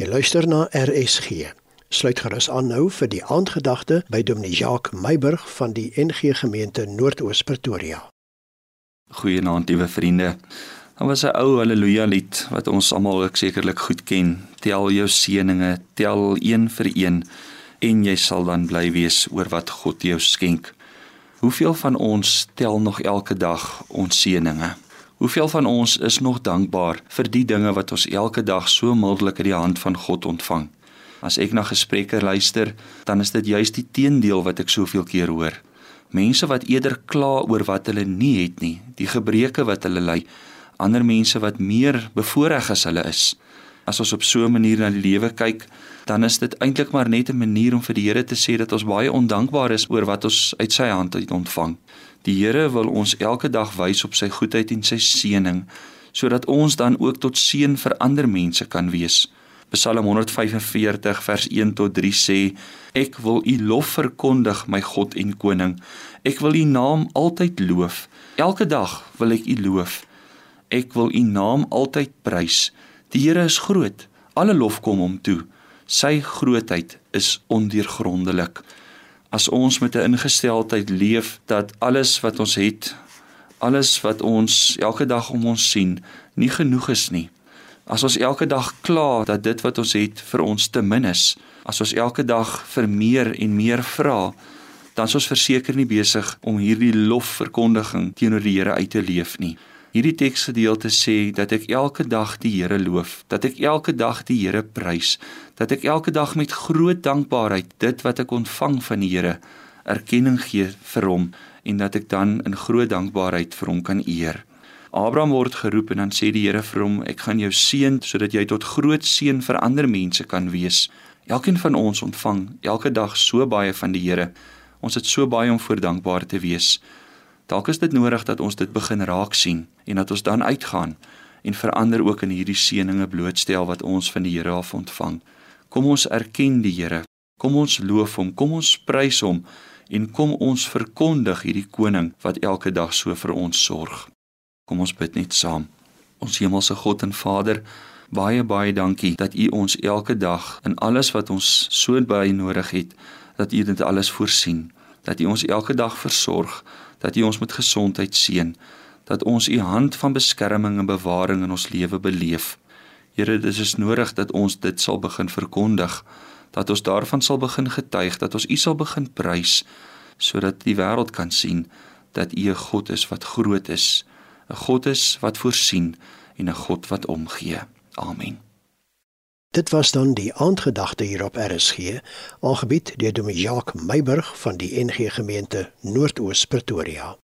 Jy luister na RSG. Sluit gerus aan nou vir die aandgedagte by Dominee Jacques Meiburg van die NG Gemeente Noordoos Pretoria. Goeienaand, liewe vriende. Daar was 'n ou haleluja lied wat ons almal ook sekerlik goed ken. Tel jou seëninge, tel een vir een en jy sal dan bly wees oor wat God jou skenk. Hoeveel van ons tel nog elke dag ons seëninge? Hoeveel van ons is nog dankbaar vir die dinge wat ons elke dag so mildelik uit die hand van God ontvang? As ek na gesprekke luister, dan is dit juist die teendeel wat ek soveel keer hoor. Mense wat eerder kla oor wat hulle nie het nie, die gebreke wat hulle ly, ander mense wat meer bevoordeel as hulle is. As ons op so 'n manier na die lewe kyk, dan is dit eintlik maar net 'n manier om vir die Here te sê dat ons baie ondankbaar is oor wat ons uit sy hand uit ontvang. Die Here wil ons elke dag wys op sy goedheid en sy seëning sodat ons dan ook tot seën vir ander mense kan wees. Psalm 145 vers 1 tot 3 sê: Ek wil U lof verkondig, my God en koning. Ek wil U naam altyd loof. Elke dag wil ek U loof. Ek wil U naam altyd prys. Die Here is groot. Alle lof kom hom toe. Sy grootheid is ondeurgrondelik as ons met 'n ingesteldheid leef dat alles wat ons het, alles wat ons elke dag om ons sien, nie genoeg is nie. As ons elke dag kla dat dit wat ons het vir ons te min is, as ons elke dag vir meer en meer vra, dan is ons verseker nie besig om hierdie lofverkondiging teenoor die Here uit te leef nie. Hierdie teksgedeelte sê dat ek elke dag die Here loof, dat ek elke dag die Here prys, dat ek elke dag met groot dankbaarheid dit wat ek ontvang van die Here erkenning gee vir hom en dat ek dan in groot dankbaarheid vir hom kan eer. Abraham word geroep en dan sê die Here vir hom, ek gaan jou seën sodat jy tot groot seën vir ander mense kan wees. Elkeen van ons ontvang elke dag so baie van die Here. Ons het so baie om voor dankbaar te wees. Dalk is dit nodig dat ons dit begin raak sien en dat ons dan uitgaan en verander ook in hierdie seëninge blootstel wat ons van die Here af ontvang. Kom ons erken die Here. Kom ons loof hom, kom ons prys hom en kom ons verkondig hierdie koning wat elke dag so vir ons sorg. Kom ons bid net saam. Ons hemelse God en Vader, baie baie dankie dat U ons elke dag in alles wat ons so baie nodig het, dat U dit alles voorsien, dat U ons elke dag versorg dat U ons met gesondheid seën, dat ons U hand van beskerming en bewaring in ons lewe beleef. Here, dit is nodig dat ons dit sal begin verkondig, dat ons daarvan sal begin getuig, dat ons U sal begin prys sodat die wêreld kan sien dat U 'n God is wat groot is, 'n God is wat voorsien en 'n God wat omgee. Amen. Dit was dan die aandgedagte hier op RSG, aangebied deur Dominee Jacques Meiburg van die NG Gemeente Noordoos Pretoria.